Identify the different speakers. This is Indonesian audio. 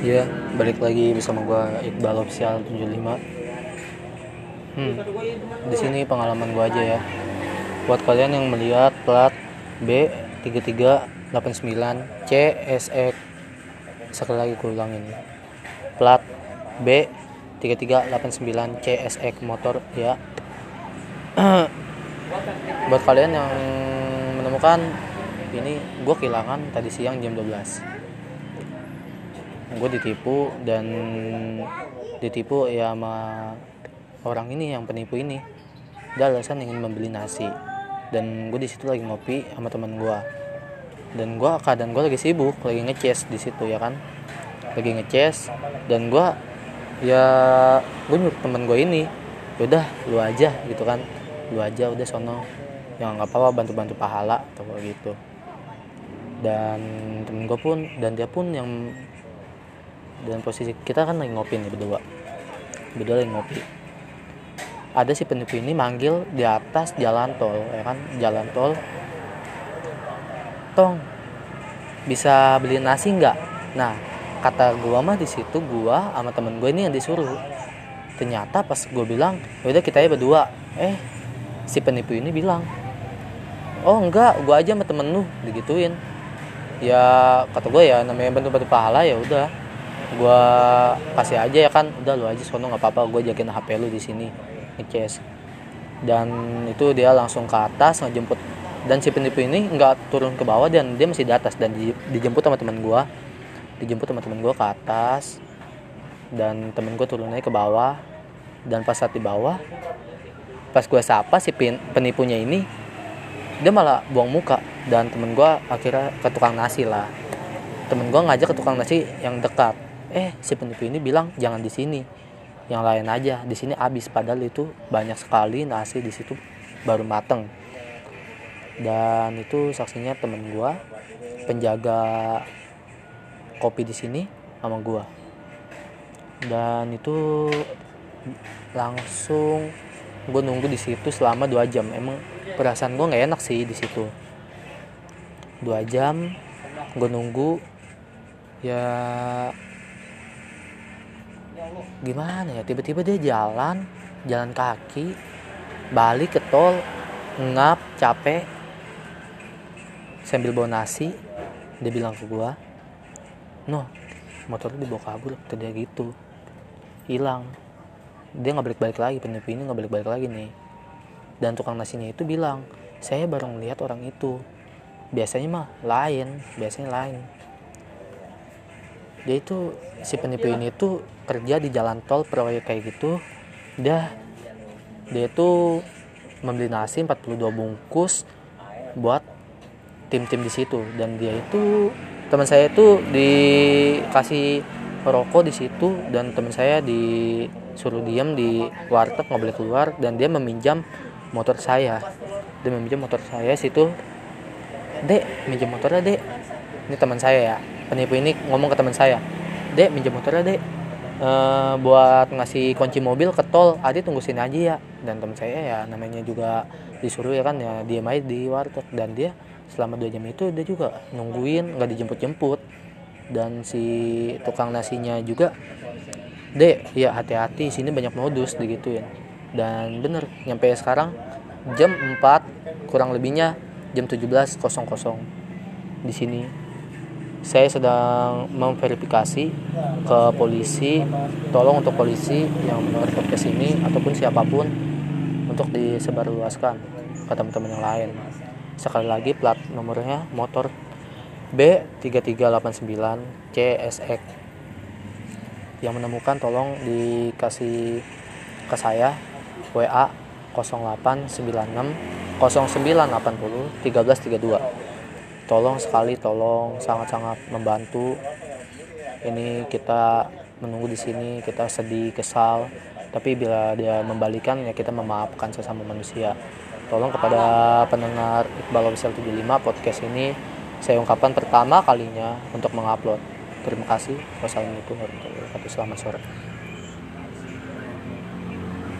Speaker 1: Ya, balik lagi bersama gua Iqbal Official 75. Hmm. Di sini pengalaman gua aja ya. Buat kalian yang melihat plat B3389 CSX sekali lagi gue ulangin. Plat B3389 CSX motor ya. Buat kalian yang menemukan ini gue kehilangan tadi siang jam 12 gue ditipu dan ditipu ya sama orang ini yang penipu ini. Dia alasan ingin membeli nasi. Dan gue di situ lagi ngopi sama teman gue dan gue keadaan gue lagi sibuk lagi ngeces di situ ya kan? Lagi ngeces dan gue ya gue nyuruh temen gue ini yaudah lu aja gitu kan. Lu aja udah sono. Yang nggak apa-apa bantu-bantu pahala atau gitu. Dan temen gue pun dan dia pun yang dan posisi kita kan lagi ngopi nih berdua. Berdua lagi ngopi. Ada si penipu ini manggil di atas jalan tol ya kan? Jalan tol. Tong bisa beli nasi nggak? Nah kata gua mah di situ gua sama temen gue ini yang disuruh. Ternyata pas gue bilang ya udah kita ya berdua. Eh si penipu ini bilang oh enggak gua aja sama temen lu. Digituin. Ya kata gue ya namanya bantu-bantu pahala ya udah gue kasih aja ya kan. Udah lu aja sono nggak apa-apa. Gue jagain hp lu di sini ngecas. Dan itu dia langsung ke atas ngejemput. Dan si penipu ini nggak turun ke bawah dan dia masih di atas. Dan di, dijemput sama teman gue dijemput sama teman gue ke atas. Dan temen gue turunnya ke bawah. Dan pas saat di bawah pas gue sapa si penipunya ini dia malah buang muka. Dan temen gue akhirnya ke tukang nasi lah. Temen gue ngajak ke tukang nasi yang dekat eh si penipu ini bilang jangan di sini. Yang lain aja. Di sini habis. Padahal itu banyak sekali nasi di situ baru mateng. Dan itu saksinya temen gua penjaga kopi di sini sama gua. Dan itu langsung gue nunggu di situ selama dua jam. Emang perasaan gue nggak enak sih di situ. Dua jam gue nunggu ya gimana ya? Tiba-tiba dia jalan jalan kaki balik ke tol ngap capek sambil bawa nasi. Dia bilang ke gua no motor dibawa kabur. Kata dia gitu. Hilang. Dia nggak balik-balik lagi penipu ini nggak balik-balik lagi nih. Dan tukang nasinya itu bilang saya baru melihat orang itu. Biasanya mah lain biasanya lain dia itu si penipu ini tuh kerja di jalan tol proyek kayak gitu. Dia dia itu membeli nasi 42 bungkus buat tim-tim di situ. Dan dia itu teman saya itu dikasih rokok di situ dan teman saya disuruh diam di warteg nggak boleh keluar. Dan dia meminjam motor saya. Dia meminjam motor saya situ. Dek minjem motornya dek. Ini teman saya ya penipu ini ngomong ke teman saya dek minjem motornya dek. E, buat ngasih kunci mobil ke tol adi tunggu sini aja ya. Dan teman saya ya namanya juga disuruh ya kan ya dia main di warteg. Dan dia selama dua jam itu dia juga nungguin nggak dijemput-jemput. Dan si tukang nasinya juga dek ya hati-hati sini banyak modus begitu ya dan bener nyampe sekarang jam 4 kurang lebihnya jam 17.00 di sini saya sedang memverifikasi ke polisi. Tolong untuk polisi yang mendengar podcast ini ataupun siapa pun untuk disebarluaskan ke teman-teman yang lain. Sekali lagi plat nomornya motor B3389 CSX yang menemukan tolong dikasih ke saya WA 0896 0980 1332 tolong sekali tolong. Sangat-sangat membantu. Ini kita menunggu di sini kita sedih kesal. Tapi bila dia membalikan ya kita memaafkan sesama manusia. Tolong kepada pendengar Iqbal Official 75 podcast ini saya ungkapkan pertama kalinya untuk mengupload. Terima kasih. Wassalamualaikum warahmatullahi wabarakatuh. Selamat sore